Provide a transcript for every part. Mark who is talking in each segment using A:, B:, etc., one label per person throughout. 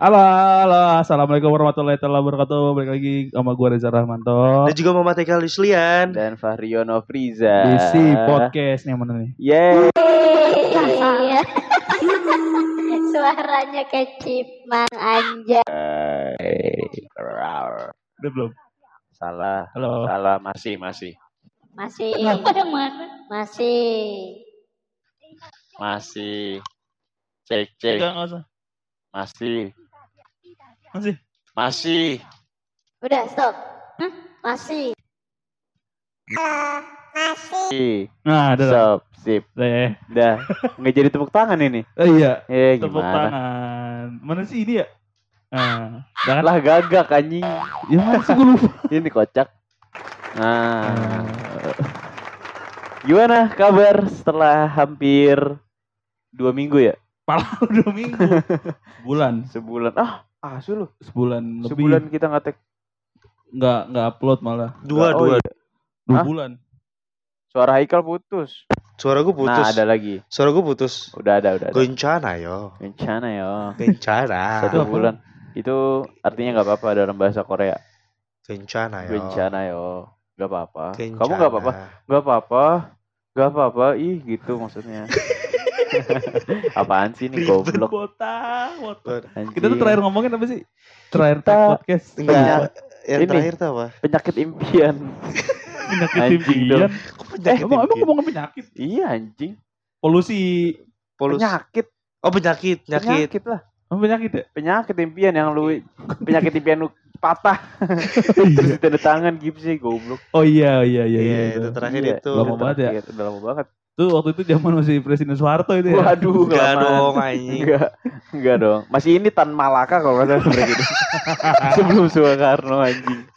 A: Halo, halo, assalamualaikum warahmatullahi wabarakatuh. Balik lagi sama gue Reza Rahmanto.
B: Dan juga Muhammad Eka Luslian.
C: dan Fahriono Friza.
A: Di si podcast nih mana nih?
C: Yeay.
D: Iya. Suaranya kayak cipang anjay.
A: Udah belum?
C: Salah,
A: Halo.
C: salah masih masih
D: Masih. mana? Masih.
C: masih. Cek cek masih
A: Masih.
C: masih.
D: Udah stop. Hah? Masih.
C: Masih.
A: Nah, udah.
C: Stop, sip.
A: Udah ya.
C: Dah, nggak jadi tepuk tangan ini.
A: Oh, iya.
C: Eh
A: Tepuk
C: gimana?
A: tangan. Mana sih ini ya? Nah, jangan
C: Lah gagak anjing.
A: Ya masih gue lupa.
C: Ini kocak. Nah, gimana kabar setelah hampir dua minggu ya?
A: Pala dua minggu. Sebulan.
C: Sebulan. Ah, asu lu.
A: Sebulan lebih.
C: Sebulan kita ngetek.
A: Nggak, nggak upload malah.
B: Dua,
C: Nggak, oh
B: dua.
C: iya.
A: Dua
C: Hah?
A: bulan.
C: Suara Haikal putus.
B: Suara gue putus.
C: Nah, ada lagi.
B: Suara gue putus.
C: Udah ada, udah ada.
B: Gencana yo.
C: Rencana ya.
B: Gencana.
C: Satu
A: apa?
C: bulan. Itu artinya nggak apa-apa dalam bahasa Korea.
B: Gencana yo.
C: Bencana yo. Gak apa-apa.
B: Gencana.
C: Kamu nggak apa-apa? Gak apa-apa. Gak apa-apa. Ih, gitu maksudnya. Apaan sih ini goblok
A: Botak, botak.
C: anjing.
A: Kita tuh terakhir ngomongin apa sih? Terakhir
C: Kita-
A: podcast.
B: Enggak. Yang
C: Ini.
B: terakhir tuh apa?
C: penyakit impian.
A: Penyakit
C: Anjing
A: impian.
C: dong.
B: Kok
A: Eh,
B: penyakit
A: emang, emang
B: impian?
A: ngomongin penyakit?
C: Iya anjing.
A: Polusi.
B: Polus.
C: Penyakit.
B: Oh penyakit, penyakit.
C: Penyakit lah.
A: Oh, penyakit ya?
C: Penyakit impian yang lu penyakit impian lu patah. Terus ditanda tangan gipsnya goblok.
A: Oh iya, iya, iya.
B: Iya,
A: iya,
B: itu terakhir
C: Iya,
B: itu.
A: Lama banget ya?
C: Iya, Udah lama banget.
A: Tuh waktu itu zaman masih Presiden Soeharto itu ya.
C: Waduh,
B: Enggak dong anjing.
C: Enggak, enggak dong. Masih ini Tan Malaka kalau nggak salah presiden. Sebelum Soekarno anjing.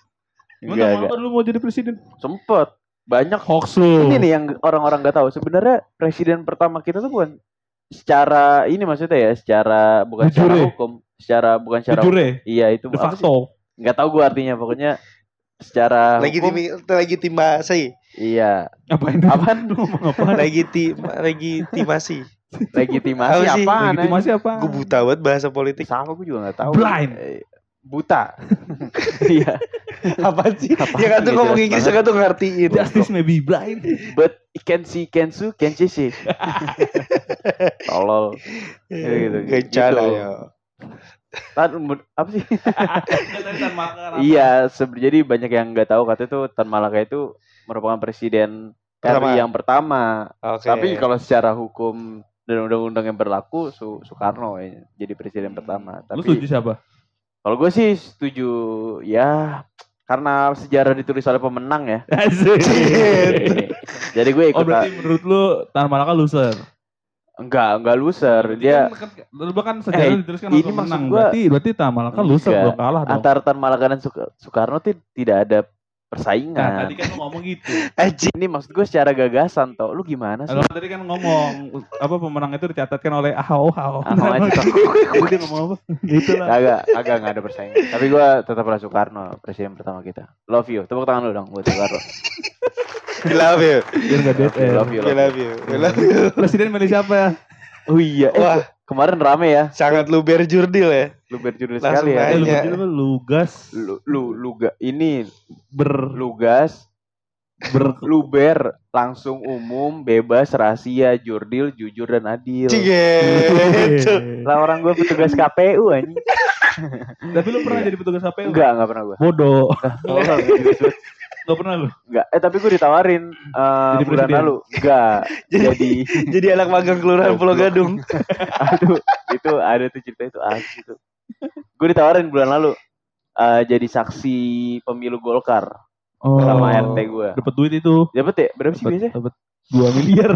C: Enggak,
A: gak
C: enggak.
A: lu mau jadi presiden?
C: Sempet. Banyak
A: Hoax lu.
C: ini nih yang orang-orang nggak tahu. Sebenarnya presiden pertama kita tuh bukan secara ini maksudnya ya, secara bukan
A: Jujur
C: secara hukum, secara bukan secara
A: Jujur ya?
C: Iya, itu
A: De facto.
C: Nggak tahu gua artinya. Pokoknya secara
B: Lagi
C: hukum,
B: tim lagi timasi.
C: Iya.
A: Apain?
C: Apaan?
A: Lu ngomong apaan?
B: Lagi tim lagi timasi.
C: Legitimasi
B: Apa sih?
C: apaan?
A: Legitimasi apa?
B: Gue buta banget bahasa politik.
C: Sama gue juga nggak tahu.
A: Blind.
C: Eh, Buta. Iya.
B: Apa sih?
C: Apaan
B: Ya kan tuh
C: nggak
B: ngomong Inggris
C: banget.
B: kan tuh ngertiin.
A: Justice may be blind.
C: But can see, can see, can see sih. Tolol. Gitu, gitu.
B: Gencana
C: Gitu.
B: yo.
C: Tan, apa sih? iya, jadi banyak yang nggak tahu katanya tuh Tan Malaka itu merupakan presiden
B: Pertama.
C: RI yang pertama.
B: Oke.
C: Tapi kalau secara hukum dan undang-undang yang berlaku Su- Soekarno ya, jadi presiden pertama.
A: Lu
C: Tapi
A: setuju siapa?
C: kalau gue sih setuju ya karena sejarah ditulis oleh pemenang ya. Jadi gue ikut
A: Oh berarti menurut lu Tan Malaka loser.
C: enggak enggak loser dia
A: kan, kan, lu kan sejarah
C: Eh,
A: dituliskan
C: ini
A: oleh pemenang.
C: gua-
A: Berarti berarti Tan Malaka loser
C: Enggak.
A: belum kalah dong.
C: antara Tan Malaka dan Soek- Soekarno tidak ada
A: Nah,
C: persaingan.
A: tadi kan lu ngomong gitu.
B: Anjing.
C: Ini maksud gue secara gagasan toh. Lu gimana sih?
A: Kalau tadi kan ngomong apa pemenang itu dicatatkan oleh AHO AHO.
C: Ah, aja,
A: dia ngomong apa? Gitu lah.
C: Kagak, kagak nggak ada persaingan. Tapi gue tetaplah Soekarno, presiden pertama kita. Love you. Tepuk tangan lu dong buat Soekarno.
B: We love you.
A: Biar enggak dead.
C: Love you, love you.
B: love you. We love you.
A: Presiden milih siapa ya?
C: Oh iya, eh,
B: Wah,
C: kemarin rame ya.
B: sangat luber jurdil ya.
C: Lu berjudul
B: Langsung
C: sekali ya.
A: Eh, lu
B: Iya.
A: berjudul apa? Lugas
C: Lu, lu, luga, ini
A: ber
C: lugas,
A: ber
C: luber, langsung umum, bebas, rahasia, jurdil, jujur dan adil.
B: Cigetu.
C: Lah orang gue petugas KPU anjing.
A: Tapi lu pernah jadi petugas KPU?
C: Enggak, enggak pernah gue.
A: Bodoh. Enggak pernah lu.
C: Enggak. Eh tapi gue ditawarin eh,
A: Jadi
C: bulan
A: presiden?
C: lalu. Enggak.
B: Jadi-
C: Jadi
B: Jadi anak magang kelurahan Pulau Gadung.
C: aduh itu ada tuh cerita itu asli tuh. Gue ditawarin bulan lalu eh, jadi saksi pemilu Golkar
A: Oh.
C: sama RT gue.
A: Dapat duit itu.
C: Dapat ya? Berapa sih biasanya?
A: dapat 2 miliar.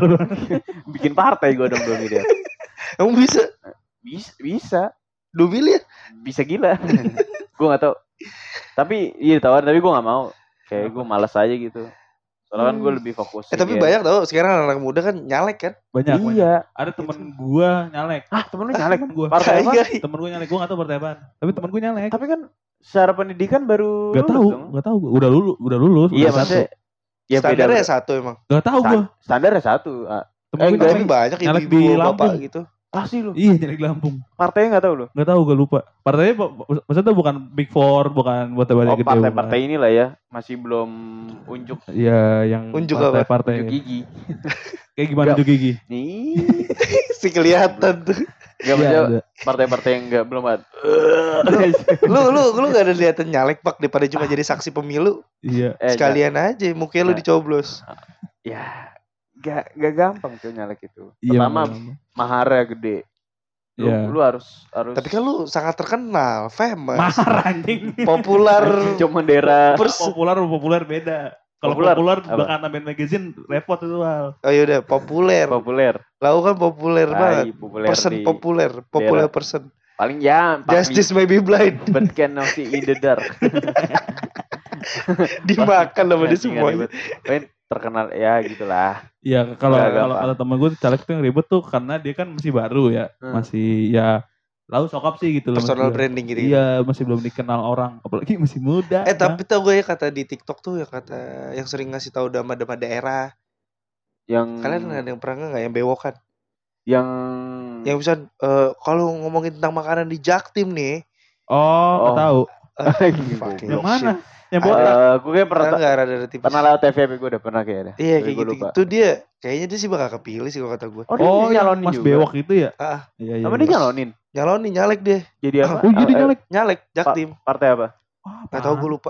C: Bikin partai gue dong 2 miliar.
B: Kamu bisa
C: Bisa, bisa,
B: dua miliar?
C: bisa gila. gue gak tau. Tapi iya ditawarin tapi gue gak mau. Kayak gue malas aja gitu. Soalnya kan gue lebih fokus.
B: Eh tapi
C: ya.
B: banyak tau sekarang anak muda kan nyalek kan.
A: Banyak. banyak.
C: Iya.
A: Ada temen gua nyalek.
C: Ah temen lu nyalek.
A: Temen gua.
C: Partai apa?
B: Iya.
A: Temen gua nyalek. Gua gak tau partai apaan. Tapi temen gua nyalek.
C: Tapi kan secara pendidikan baru
A: Gak tahu,
C: dong.
A: gak tahu. Udah lulus, udah lulus.
C: Iya
A: udah satu.
C: maksudnya ya beda.
B: Standarnya satu emang.
A: Gak tahu gua.
C: Sta- Standarnya satu. Ah,
A: Temen
C: Eh,
A: nyalek.
B: banyak
A: nyalek di
B: bapak
A: Lampung.
B: gitu.
C: Pasti lu.
A: Iya nyalek Lampung.
C: Partainya nggak tahu lu.
A: Nggak tahu gue lupa. Partainya mak- mak- maksudnya bukan Big Four, bukan partai-partai
C: Oh,
A: gede.
C: partai-partai inilah ya, masih belum unjuk.
A: Iya yang
B: Unjuk apa?
A: partai-partai.
C: unjuk gigi.
A: Kayak gimana tuh gigi?
C: Nih,
B: si kelihatan tuh.
A: Iya,
C: maksudnya
A: ada.
C: partai-partai yang nggak belum ada.
B: Lu lu lu gak ada liatan nyalek pak daripada cuma jadi saksi pemilu.
A: Iya.
C: Eh,
B: Sekalian aja mukanya lu dicoblos.
C: Ya, gak, gak gampang tuh nyalek itu.
A: Iya.
C: Pertama mahara gede. Lu,
A: Iya.
C: lu harus harus
B: Tapi kan lu sangat terkenal, famous,
A: Mahar anjing.
B: populer.
C: cuma bendera
B: Pers-
A: populer sama populer beda. Kalau
C: Populer,
A: populer bahkan tambahin magazine repot itu Al.
B: oh yaudah, populer.
C: populer.
B: Lau kan populer
C: Tai,
B: banget.
C: populer
B: Person
C: di-
B: populer, popular person.
C: paling ya
B: Justice may be blind.
C: but can not see in the dark.
B: Dimakan sama dia semua.
C: terkenal ya gitulah.
A: Iya, kalau kalau kata temen gue caleg tuh yang ribet tuh karena dia kan masih baru ya,
C: Hmm.
A: masih ya lalu sokap sih gitu loh.
B: Personal branding gitu.
A: Iya, masih belum dikenal orang, apalagi masih muda.
B: Eh tapi tau gue ya kata di TikTok tuh yang kata yang sering ngasih tahu nama-nama daerah.
C: Yang
B: Kalian ada yang pernah nggak yang bewokan?
C: yang
B: Yang bisa eh, kalau ngomongin tentang makanan di Jaktim nih,
A: oh,
C: Oh.
A: tahu.
B: fucking
A: Yang
B: shit.
A: Yang
C: Eh,
A: botak.
C: gue kayak pernah
B: nggak ada ada tipis?
C: pernah lewat TV gue udah pernah kayaknya.
B: Iya kayak gitu.
C: lupa.
B: Itu dia kayaknya dia sih bakal kepilih sih kalau kata gue.
C: Oh, dia
A: Oh, yang
C: nyalonin
A: Mas
C: juga.
A: Bewok itu ya?
B: Ah,
A: Iya, iya.
C: Apa
A: iya.
C: dia nyalonin?
B: nyalonin nyalek deh.
C: Jadi apa?
A: Oh, jadi
C: Eh,
A: nyalek.
B: Nyalek Jaktim.
C: Partai apa?
A: Wah,
B: Gak tau gue lupa.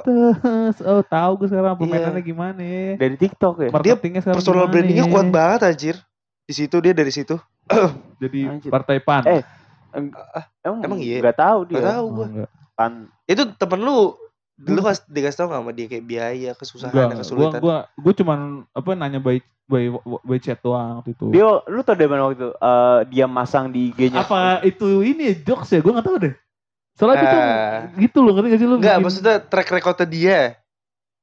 A: Oh, tahu gue sekarang
B: Iya.
A: permainannya gimana.
C: Dari TikTok ya.
A: Marketingnya sekarang
B: Personal brandingnya kuat banget anjir. Di situ dia dari situ.
A: Jadi
C: Anjir.
A: partai PAN.
C: Eh, Emang,
B: Emang iya?
C: Gak tahu dia.
B: Gak tahu
A: Oh,
B: gue.
C: Pan.
B: Itu temen lu dulu kas dikasih tau gak sama dia kayak biaya, kesusahan,
A: Enggak, gua
B: kesulitan.
A: gua gua cuman apa nanya by by by chat doang waktu itu.
C: Dia, lu tau dari mana waktu itu? Eh, dia masang di IG-nya.
A: Apa itu ini ya, jokes ya? Gua nggak tahu deh. Soalnya itu
B: Ah.
A: gitu loh, ngerti gak sih lu?
B: Enggak,
A: bikin-
B: maksudnya track recordnya dia.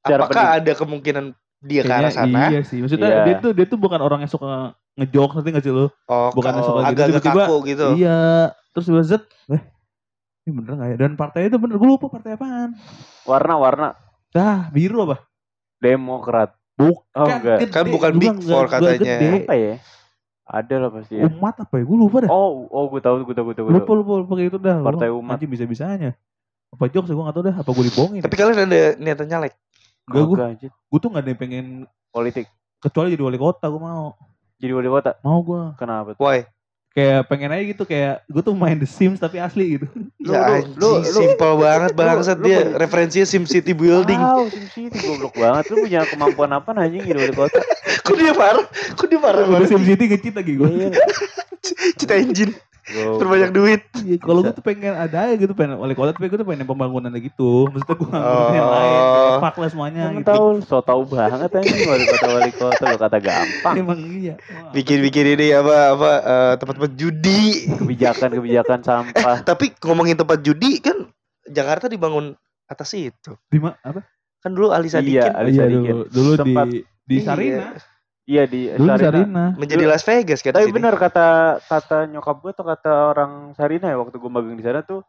B: Apakah ada kemungkinan dia ke arah sana?
A: Iya sih. Maksudnya
C: Iya.
A: dia tuh dia tuh bukan orang yang suka ngejokes ngerti gak sih lu?
B: Oh,
A: Bukannya
B: oh,
A: suka gitu,
B: agak-agak
A: tiba-tiba-
B: kaku gitu.
A: Iya. Terus gue zet, eh ini bener gak ya? Dan partainya itu bener, gue lupa partai apaan.
C: Warna-warna
A: Dah, biru apa?
C: Demokrat.
A: Bukan,
C: Oh, enggak.
A: gede.
B: Kan bukan Big
A: nggak-
B: Four katanya.
A: gede.
C: Apa ya? Ada lah pasti ya.
A: Umat apa ya? Gue lupa dah.
C: Oh, oh gue tahu, gue tahu, gue tahu. gue
A: lupa, lupa, lupa, kayak itu dah.
C: Partai
A: Gua-
C: Umat.
A: Anjing bisa-bisanya. Apa jokes gue gak tau dah. Apa gue dibohongin
B: Tapi
A: ya?
B: kalian ada niatan nyalek?
A: Enggak, gue, gue tuh gak ada yang pengen
C: Politik.
A: kecuali jadi wali kota gue mau
C: Jadi wali kota.
A: mau gue
C: Kenapa tuh?
B: Why?
A: Kayak pengen aja gitu kayak gue tuh main The Sims tapi asli gitu
C: Lu-
B: ya
C: lu- lu- lu-
B: simple banget bangsat
C: lu
B: dia.
C: punya-
B: Referensinya Sim City Building.
C: Wow, SimCity goblok banget. Lu punya kemampuan apa anjing jadi wali kota?
B: Kok dia parah? Kok dia parah banget?
A: Sim City ngecit lagi gue
C: Iya.
B: Cita engine. Terbanyak duit.
A: Iya, kalau gue tuh pengen ada aja gitu pengen wali kota tapi gue tuh pengen pembangunannya gitu maksudnya gue nggak ngurusin yang
B: Oh.
A: lain kayak fuck lah semuanya
C: Emang
A: gitu
C: tahu so tau banget anjing wali kota wali kota lu kata gampang.
A: emang iya.
B: Bikin-bikin ini apa apa eh, tempat-tempat judi.
C: Kebijakan-kebijakan sampah.
B: Tapi ngomongin tempat judi kan Jakarta dibangun atas itu.
A: di ma- apa
B: Kan dulu Ali
C: Iya,
B: Sadikin
C: Ali
A: iya
C: Sadikin.
A: dulu dulu di di. Sarina
C: Iya di
A: dulu di
C: Sarina.
A: Sarina
B: menjadi Las Vegas kan
C: Tapi benar kata kata nyokap gue atau kata orang Sarina ya waktu gue magang di sana tuh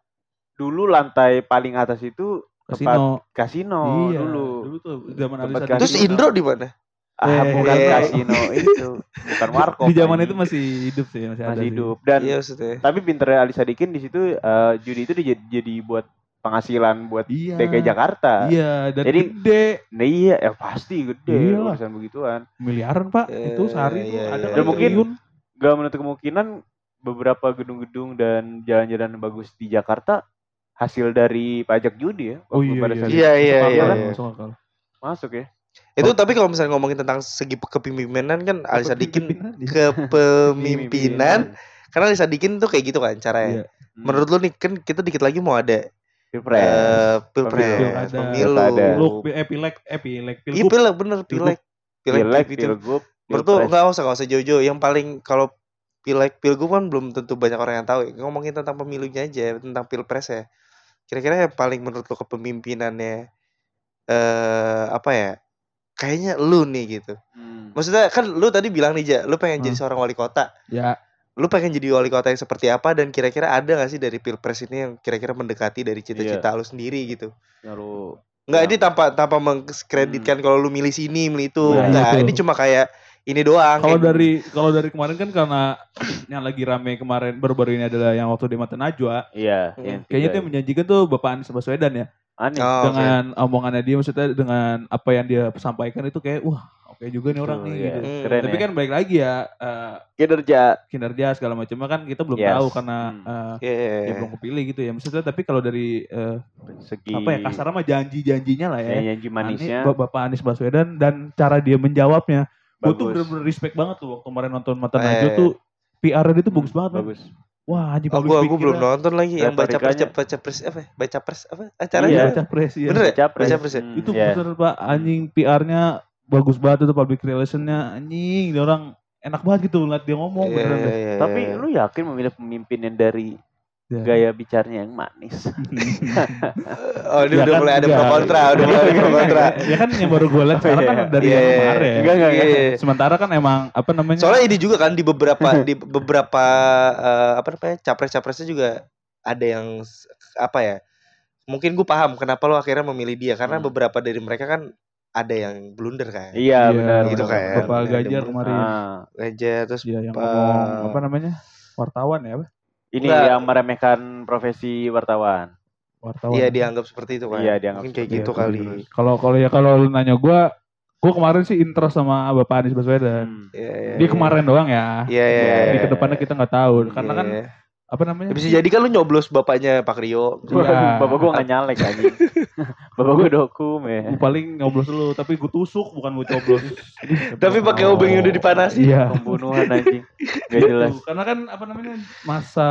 C: dulu lantai paling atas itu tempat
A: kasino
C: kasino
A: iya
C: dulu.
A: dulu tuh zaman
C: Tempat
A: Sadikin
B: Terus
C: kasino.
B: Indro di mana?
C: Ah,
A: Eh.
C: bukan kasino itu, bukan warkop.
A: di zaman itu masih hidup sih masih, ada
C: masih
A: sih.
C: hidup dan
B: Iya maksudnya.
C: tapi pinternya Ali Sadikin di situ eh, judi itu jadi, jadi buat penghasilan buat
A: iya
C: DKI Jakarta.
A: iya dan
C: Jadi-
A: gede
C: Nah iya, ya pasti gede
A: Iyalah.
C: urusan begituan.
A: miliaran pak
B: Eh,
A: itu sehari tuh
B: iya,
A: ada
B: iya,
A: kali
C: iya. mungkin-. Gak menutup kemungkinan beberapa gedung-gedung dan jalan-jalan bagus di Jakarta hasil dari pajak judi ya.
A: oh iya
C: pada
A: iya
B: Iya, iya,
A: Masuk akal,
B: iya,
A: kan?
B: iya.
A: Masuk akal.
C: Masuk ya.
B: Itu tapi kalau misalnya ngomongin tentang segi kepemimpinan kan Ali Sadikin
A: Pimpinan dia.
B: kepemimpinan karena Ali Sadikin tuh kayak gitu kan caranya.
A: Iya.
C: Hmm.
B: Menurut lu nih kan kita dikit lagi mau ada
C: Pilpres.
B: eh, pilpres, pemilu.
C: Pilkada.
A: Lu eh pilek eh pilek
B: Iya
A: pilgub.
B: pilek bener pilek. Pilek,
C: Pilek, pilgub, pilpres.
B: enggak usah enggak usah jauh-jauh. Yang paling kalau pilek pilgub kan belum tentu banyak orang yang tahu. Ngomongin tentang pemilunya aja, tentang pilpres ya. Kira-kira yang paling menurut lu kepemimpinannya eh apa ya? Kayaknya lu nih gitu.
C: Hmm.
B: Maksudnya kan lu tadi bilang nih Ja, lu pengen jadi
A: Hmm.
B: seorang wali kota.
A: ya
B: Lu pengen jadi wali kota yang seperti apa dan kira-kira ada gak sih dari pilpres ini yang kira-kira mendekati dari cita-cita lu sendiri gitu?
C: Yang lu
B: Enggak,
C: Yang-
B: ini tanpa tanpa mengkreditkan kalau lu milih sini, milih itu.
A: Nah,
B: Enggak,
A: itu.
B: ini cuma kayak ini doang.
A: Kalau
B: kayak-
A: dari kalau dari kemarin kan karena yang lagi rame kemarin baru-baru ini adalah yang waktu di Mata Najwa.
C: Iya,
B: Hmm.
C: yang
A: Kayaknya itu yang menjanjikan tuh Bapak Anies Baswedan ya.
C: Aneh.
B: Oh,
A: dengan omongannya dia maksudnya dengan apa yang dia sampaikan itu kayak wah oke juga nih orang
C: Tuh,
A: nih
C: iya.
A: gitu.
B: Hmm.
C: Keren
A: Tapi
C: ya.
A: kan balik lagi ya eh,
C: kinerja.
A: kinerja segala macamnya kan kita belum
C: Yes.
A: tahu karena
C: Hmm.
A: eh,
B: Iya.
A: dia belum kepilih gitu ya. Maksudnya tapi kalau dari eh,
C: Segi
A: apa ya kasar mah janji-janjinya lah ya.
C: ya, janji manisnya
A: Anies- Bapak Anies Baswedan dan cara dia menjawabnya. Gue tuh bener-bener respect banget tuh waktu kemarin nonton Mata
B: Eh.
A: Najwa tuh PR dia tuh bagus banget.
C: bagus.
A: Wah, anjing
B: Oh,
A: public
B: gua, gua
A: speaker-nya.
B: belum nonton lagi yang baca pres baca pres apa? ya? Baca pres apa?
A: Iya,
B: Acaranya
A: baca pres iya.
B: Bener ya? Baca pres ya?
C: Hmm,
A: Itu
C: iya.
A: bener Pak, anjing PR-nya bagus banget itu public relation-nya anjing dia orang enak banget gitu ngeliat dia ngomong
B: Iya,
A: beneran deh.
B: iya, iya,
C: Tapi
B: iya.
C: lu yakin memilih pemimpin yang dari
A: Ya.
C: gaya bicaranya yang manis?
B: Oh, ini
A: Ya
B: udah
A: kan,
B: mulai ada
A: enggak.
B: pro kontra, udah mulai ada pro kontra.
A: ya kan yang baru gue lihat sekarang kan
C: Iya.
A: dari
B: Iya,
A: yang
B: iya,
A: kemarin.
C: Enggak, enggak, enggak.
B: Iya.
A: Sementara kan emang apa namanya?
B: Soalnya ini juga kan di beberapa di beberapa eh, apa namanya capres-capresnya juga ada yang apa ya? Mungkin gue paham kenapa lo akhirnya memilih dia karena
C: Hmm.
B: beberapa dari mereka kan ada yang blunder kan.
C: Iya, benar.
B: Gitu kan.
A: Bapak Ganjar kemarin.
C: Ah,
B: Aja terus
A: Iya yang ngomong apa namanya? Wartawan ya, apa?
C: ini
B: Enggak.
C: yang meremehkan profesi wartawan.
A: Wartawan.
B: iya dianggap seperti itu kan.
C: Iya, dianggap
B: Mungkin kayak
C: seperti
B: gitu
A: itu.
B: kali.
A: Kalau kalau ya kalau lu nanya gue, gue kemarin sih interest sama Bapak Anies Baswedan.
C: Hmm.
B: Iya, iya,
A: Di
B: iya.
A: kemarin doang ya.
B: Iya, iya.
C: Iya,
A: Di
B: iya.
A: ke depannya kita nggak tahu. Karena kan
B: Iya.
A: Apa namanya?
B: Ya, bisa jadi kan lu nyoblos bapaknya Pak Rio.
A: Iya.
C: Bapak gua gak nyalek anjing. Bapak gua dokum ya.
A: Gue paling ngoblos dulu, tapi gue tusuk bukan gue coblos.
B: Tapi pakai obeng yang udah dipanasin.
A: Iya.
C: Pembunuhan anjing. Gak
A: Gitu.
C: jelas.
A: Karena kan apa namanya masa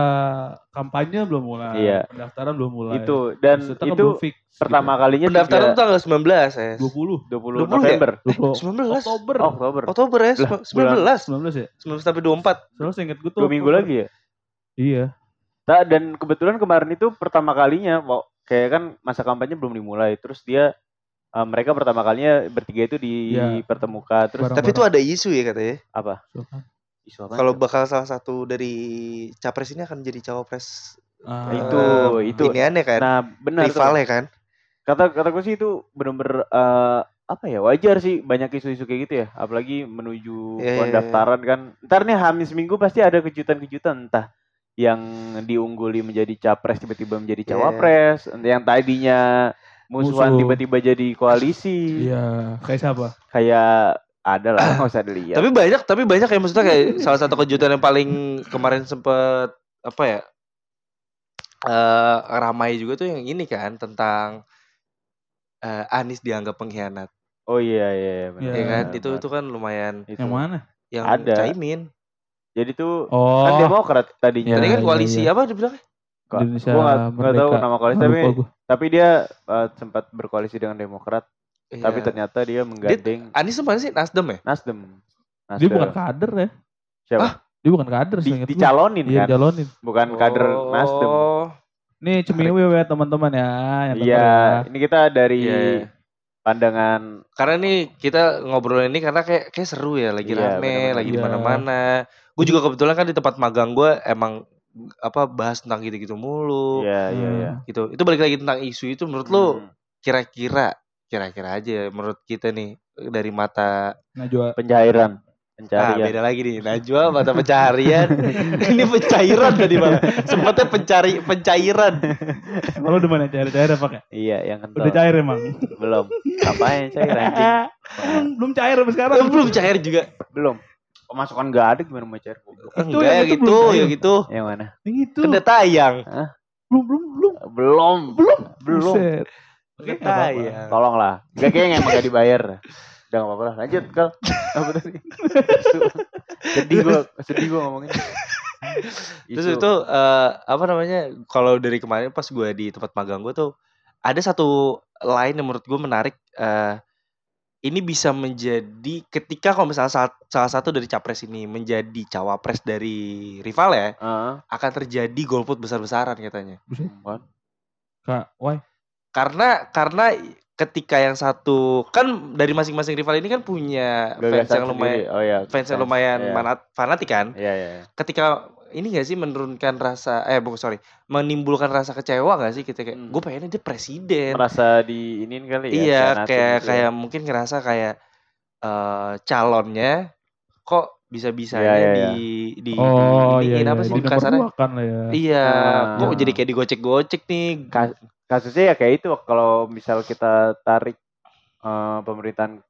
A: kampanye belum mulai,
C: Iya.
A: pendaftaran belum mulai.
C: Itu dan
A: Maksudnya kan
C: itu
A: fix,
C: pertama kalinya
B: Pendaftaran tuh
C: juga
B: tanggal 19 ya.
A: 20
C: 20
B: 20 ya?
C: November.
A: 20
B: 19
A: Oktober.
C: Oktober.
B: Oktober ya,
C: Lah,
B: 19.
A: 19 ya?
B: 19 sampai 24.
A: Soalnya inget gue tuh
C: Dua minggu
A: Oktober.
C: lagi ya.
A: Iya.
C: Nah, dan kebetulan kemarin itu pertama kalinya, kayak kan masa kampanye belum dimulai, terus dia eh, mereka pertama kalinya bertiga itu
A: Iya.
C: dipertemukan, terus
A: Bareng.
B: Tapi itu ada isu ya katanya.
C: apa? Isu apa?
B: Kalau bakal salah satu dari capres ini akan jadi cawapres.
A: Ah,
C: Itu,
B: eh,
C: itu.
B: Ini aneh kan?
C: nah benar.
B: Rivalnya kan?
C: Kata kata gue sih itu bener-bener eh, apa ya wajar sih banyak isu-isu kayak gitu ya, apalagi menuju
B: Iya, iya,
C: pendaftaran kan. Ntar nih Hamis minggu pasti ada kejutan-kejutan entah yang diungguli menjadi capres tiba-tiba menjadi
B: Iya.
C: cawapres, yang tadinya musuhan
A: Musuh.
C: tiba-tiba jadi koalisi.
A: Iya, kayak siapa?
C: kayak ada lah nggak usah dilihat
B: Tapi banyak, tapi banyak ya maksudnya kayak salah satu kejutan yang paling kemarin sempet apa ya? eh ramai juga tuh yang ini kan tentang eh Anies dianggap pengkhianat,
C: oh iya iya iya benar,
A: Iya.
B: ya kan?
C: benar,
B: Itu itu kan lumayan
C: Itu.
A: Yang mana?
B: yang
C: Ada.
B: Caimin.
C: Jadi tuh
A: Oh,
C: kan Demokrat tadinya
B: Tadi
A: Iya,
B: kan
A: iya,
B: koalisi
A: iya.
B: apa dibilangnya?
C: Kok-
A: Indonesia
C: gua nggak nggak tahu nama koalisi tapi
A: gua.
C: tapi dia eh, sempat berkoalisi dengan Demokrat tapi
B: Iya.
C: ternyata dia menggandeng
B: Anies mana sih Nasdem ya?
C: Nasdem
A: Dia
C: Nasdem.
A: bukan kader ya.
C: siapa
A: Dia bukan kader
C: Di,
A: seinget gua.
C: dicalonin
A: Iya,
C: kan
A: dicalonin.
C: bukan kader Nasdem
B: Oh.
A: Nih cemiwi ya teman-teman ya.
C: iya
A: ya.
C: ini kita dari
B: Iya, iya.
C: pandangan
B: Karena nih kita ngobrol ini karena kayak kayak seru ya, lagi
C: Iya,
B: rame,
C: bener-bener.
B: lagi di
A: Iya.
B: mana-mana. Gue juga kebetulan kan di tempat magang gue emang apa bahas tentang gitu-gitu mulu,
C: iya iya
A: Iya.
C: iya
B: gitu. Itu balik lagi tentang isu itu menurut lo
C: Hmm,
B: kira-kira kira-kira aja menurut kita nih dari mata
A: Najwa.
C: pencairan.
B: Ah
C: pencarian.
B: beda lagi nih. Najwa mata pencarian. Ini pencairan tadi malah sempatnya pencari pencairan.
A: Kalau udah mana cair-cair apa kayak?
C: iya yang kental.
A: Udah cair emang.
C: belum. Ngapain cair anjing?
A: Emang belum cair sampai sekarang.
B: Belum cair juga.
C: Belum pemasukan nggak ada gimana mau cair goblok
A: Itu
B: enggak
A: yang
B: ya
A: itu
B: gitu
A: belum
B: ya gitu
C: yang mana
A: Yang itu.
B: udah tayang
A: Belum, belum, belum.
C: belum
A: Belum.
C: belum
A: Buset.
B: Oke, tayang.
C: tolonglah gak kayaknya emang gak dibayar udah gak apa-apa lah lanjut kal apa tadi sedih gua sedih gua ngomongin
B: Terus itu eh, apa namanya? Kalau dari kemarin pas gue di tempat magang gue tuh ada satu line yang menurut gue menarik. eh ini bisa menjadi ketika kalau misalnya salah, salah satu dari capres ini menjadi cawapres dari rival ya,
C: Heeh.
B: akan terjadi golput besar-besaran katanya.
A: Buset.
C: Apaan?
A: Kak, why?
B: Karena karena ketika yang satu kan dari masing-masing rival ini kan punya fans yang lumayan
C: sendiri. oh ya
B: fans yang lumayan
C: iya.
B: manat- fanatik kan.
C: Iya iya iya.
B: ketika ini gak sih menurunkan rasa eh bukan sorry menimbulkan rasa kecewa gak sih kita kayak
C: Hmm.
B: gue pengennya dia presiden
C: merasa diinin kali ya
B: iya kayak
C: gitu ya.
B: kayak mungkin ngerasa kayak eh calonnya kok bisa-bisanya
C: Iya, iya,
B: di di
A: Oh
B: di
A: iya, iya.
B: apa sih
A: Di
B: kasarnya?
A: kan ya.
B: Iya,
C: Ah.
B: kok jadi kayak digocek-gocek nih.
C: Kasusnya ya kayak itu kalau misal kita tarik eh, pemerintahan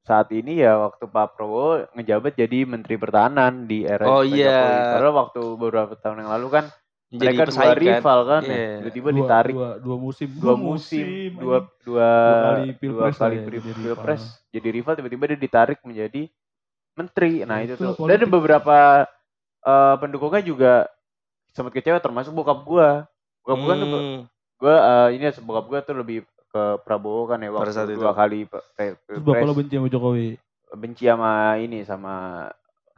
C: saat ini ya waktu Pak Prabowo ngejabat jadi Menteri Pertahanan di era
B: Oh,
C: Pak
B: iya.
C: Jokowi. Padahal waktu beberapa tahun yang lalu kan
B: Jadi
C: mereka dua
B: kan.
C: rival kan, ya.
B: Iya.
C: tiba-tiba
A: Dua-
C: ditarik
A: dua, dua musim.
C: dua musim, dua
A: anjing.
C: dua
A: kali
C: dua
A: pilpres
C: kali
A: lah ya, jadi
C: pilpres jadi rival tiba-tiba dia ditarik menjadi menteri. Nah, itu
A: itulah
C: tuh. Dan
A: politik.
C: beberapa eh, pendukungnya juga sempat kecewa termasuk bokap gua. Bokap gua tuh Gua eh, ini bokap gua tuh lebih ke Prabowo kan ya
B: Pada
C: waktu
B: saat itu.
C: dua kali pe- pe-
A: Terus bapak lo benci sama Jokowi.
C: benci sama ini sama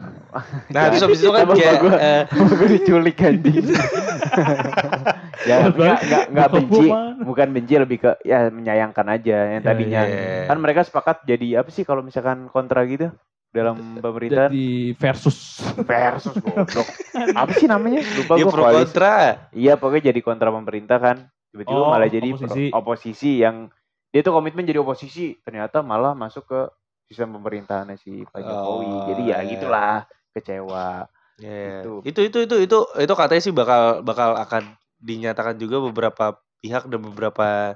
B: Nah, terus habis itu kan kayak
C: gua.
B: eh,
C: gue diculik anjing. ya
A: Balik,
C: enggak enggak enggak
A: bokap
C: benci, bukan benci lebih ke ya menyayangkan aja yang
A: Ya,
C: tadinya.
A: ya, ya.
C: Kan mereka sepakat jadi apa sih kalau misalkan kontra gitu dalam pemerintahan
A: Jadi versus.
C: versus goblok. apa sih namanya? Lupa
B: dia
C: gue
B: pro kontra.
C: Iya pokoknya jadi kontra pemerintah kan. Tiba-tiba
A: Oh,
C: malah jadi pro-
A: oposisi.
C: oposisi yang dia tuh komitmen jadi oposisi, ternyata malah masuk ke sistem pemerintahannya si Pak Jokowi.
B: Oh,
C: jadi ya
B: iya.
C: gitulah kecewa.
B: Iya.
C: Itu.
B: Itu itu itu itu itu katanya sih bakal bakal akan dinyatakan juga beberapa pihak dan beberapa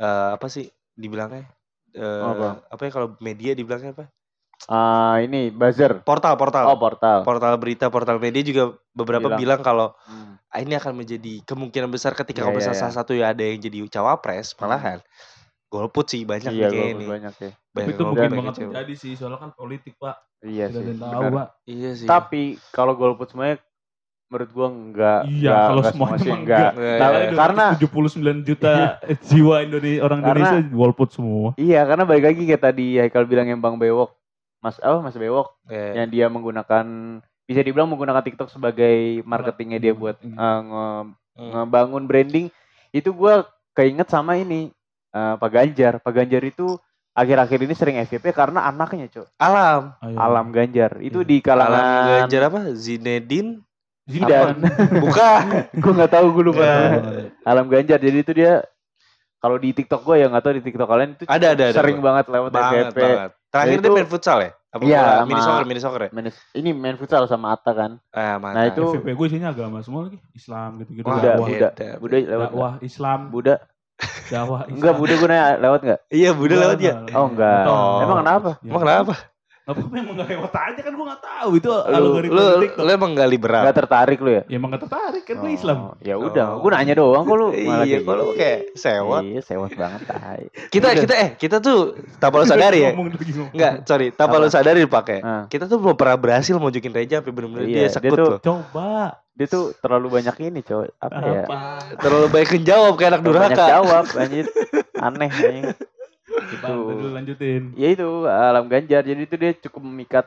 B: eh, apa sih dibilangnya Eh,
C: Apa?
B: apa ya kalau media dibilangnya apa?
C: Ah ini buzzer.
B: Portal portal.
C: Oh portal.
B: Portal berita, portal media juga beberapa
C: Bilang.
B: bilang, kalau
C: Hmm.
B: ah, ini akan menjadi kemungkinan besar ketika
C: Iya,
B: kalau misalnya
C: iya,
B: salah satu ya ada yang jadi cawapres malahan golput sih banyak
C: Iya
B: nih kayak ini.
C: banyak ya.
A: Tapi
B: Banyak
A: itu mungkin banget terjadi sih. Soalnya kan politik pak.
C: Iya
A: Tidak
C: sih.
A: ada yang tahu
C: benar.
A: pak.
B: Iya sih.
C: Tapi kalau golput semuanya menurut gua enggak.
A: Iya,
C: enggak-
A: kalau
C: enggak
A: semuanya
C: sih, enggak.
B: enggak.
C: Nah,
B: Iya, iya.
C: karena
A: 79 juta jiwa Indonesia orang
C: Karena-
A: Indonesia golput semua.
C: iya karena balik lagi kayak tadi Haikal bilang yang Bang Bewok. Mas apa Mas Bewok
B: Iya.
C: yang dia menggunakan bisa dibilang menggunakan TikTok sebagai marketingnya dia buat
A: Hmm.
C: eh, nge-
B: Hmm.
C: ngebangun branding itu gua keinget sama ini eh, Pak Ganjar. Pak Ganjar itu akhir-akhir ini sering FYP karena anaknya, Cok.
B: Alam.
A: Ayo.
C: Alam Ganjar. Itu
A: Iya.
C: di
B: Alam
C: kalangan
B: Ganjar apa? Zinedine?
C: Zidan.
B: Bukan.
C: gue nggak tahu gue lupa.
B: Iya.
C: Alam Ganjar. Jadi itu dia kalau di TikTok gue ya nggak tahu di TikTok kalian itu
B: Ada, ada, ada,
C: sering
B: Bang.
C: banget lewat
B: banget,
C: FYP.
B: banget. Terakhir
C: Dan
B: dia
C: itu-
B: main futsal ya? Apa
C: Iya,
B: mini soccer, mini soccer ya?
C: Main- ini main futsal sama Atta kan.
B: Ah, mantap.
C: Nah, itu-
A: FVP gue isinya agama semua lagi. Islam gitu-gitu.
B: Wah,
C: Buddha,
A: dakwah.
C: Buddha. Buddha lewat?
A: Dakwah Islam.
C: Buddha,
A: Dakwah Islam.
C: enggak Buddha gue nanya lewat nggak?
B: Iya, Buddha
A: Enggak,
B: lewat ya.
A: enggak.
C: Oh, enggak.
B: Oh.
C: Emang kenapa?
A: Ya.
B: Emang kenapa?
A: Apa emang gak lewat aja kan gue gak tahu itu algoritma
B: Lu,
A: TikTok.
B: lu emang gak liberal?
C: Nggak tertarik lu ya?
A: Ya emang gak tertarik kan gue
C: Oh,
A: Islam.
C: Ya udah,
B: Oh.
C: gue nanya doang kok lu malah
B: Iya,
C: kayak
B: kok lu
C: gitu.
B: kayak sewot.
C: Iya, sewot banget tai.
B: Kita kita eh kita tuh tanpa lu sadari ya. Enggak, sorry, tanpa lu sadari pakai.
C: Ah.
B: Kita tuh belum pernah berhasil mojokin Reja sampai bener-bener
C: Iya,
B: dia
C: dia
B: sekut
C: tuh-
B: loh.
A: Coba.
C: Dia tuh terlalu banyak ini, coy. Apa ya?
A: Apa?
B: Terlalu baik menjawab kayak anak
C: Terlalu banyak
B: durhaka.
C: jawab, anjir. Aneh anjing.
A: Kita dulu lanjutin.
C: ya itu alam ganjar jadi itu dia cukup memikat